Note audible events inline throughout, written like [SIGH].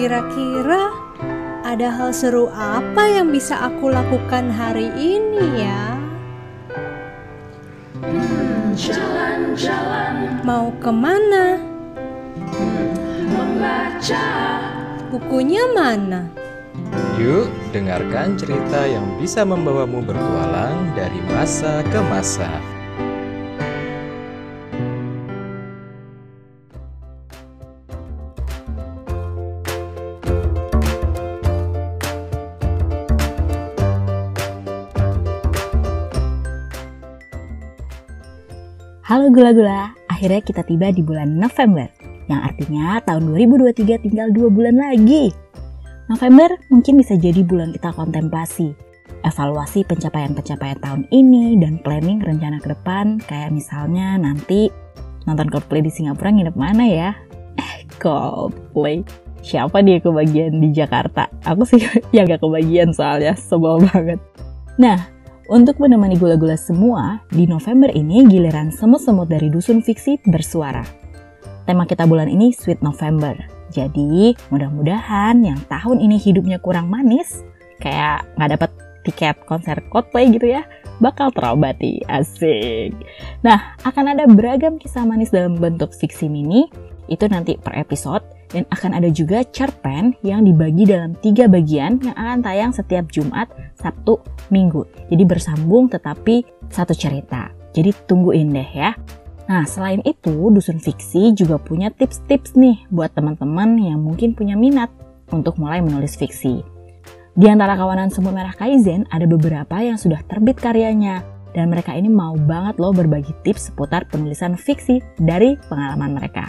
Kira-kira ada hal seru apa yang bisa aku lakukan hari ini ya? Jalan-jalan Mau ke mana? membaca Bukunya mana? Yuk, dengarkan cerita yang bisa membawamu bertualang dari masa ke masa. Halo gula-gula, akhirnya kita tiba di bulan November, yang artinya tahun 2023 tinggal dua bulan lagi. November mungkin bisa jadi bulan kita kontemplasi, evaluasi pencapaian-pencapaian tahun ini, dan planning rencana ke depan, kayak misalnya nanti nonton Coldplay di Singapura nginep mana ya? Eh, Coldplay. Siapa dia kebagian di Jakarta? Aku sih [LAUGHS] yang gak kebagian soalnya, sebel banget. Nah, untuk menemani gula-gula semua, di November ini giliran semut-semut dari dusun fiksi bersuara. Tema kita bulan ini Sweet November. Jadi, mudah-mudahan yang tahun ini hidupnya kurang manis, kayak nggak dapat tiket konser Coldplay gitu ya, bakal terobati. Asik. Nah, akan ada beragam kisah manis dalam bentuk fiksi mini, itu nanti per episode, dan akan ada juga cerpen yang dibagi dalam tiga bagian yang akan tayang setiap Jumat, Sabtu, Minggu. Jadi bersambung tetapi satu cerita. Jadi tungguin deh ya. Nah, selain itu, Dusun Fiksi juga punya tips-tips nih buat teman-teman yang mungkin punya minat untuk mulai menulis fiksi. Di antara kawanan Semut Merah Kaizen, ada beberapa yang sudah terbit karyanya. Dan mereka ini mau banget loh berbagi tips seputar penulisan fiksi dari pengalaman mereka.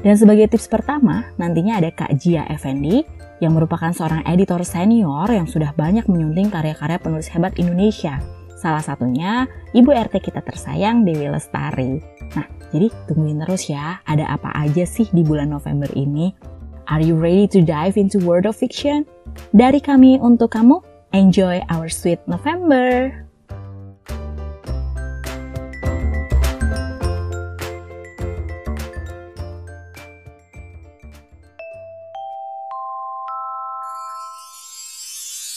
Dan sebagai tips pertama, nantinya ada Kak Jia Effendi yang merupakan seorang editor senior yang sudah banyak menyunting karya-karya penulis hebat Indonesia. Salah satunya Ibu RT kita tersayang Dewi Lestari. Nah, jadi tungguin terus ya, ada apa aja sih di bulan November ini? Are you ready to dive into world of fiction? Dari kami untuk kamu, enjoy our sweet November!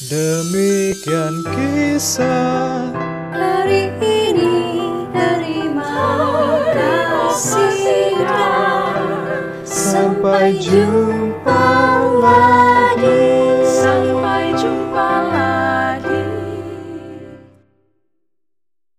Demikian kisah Hari ini terima kasih Sampai jumpa lagi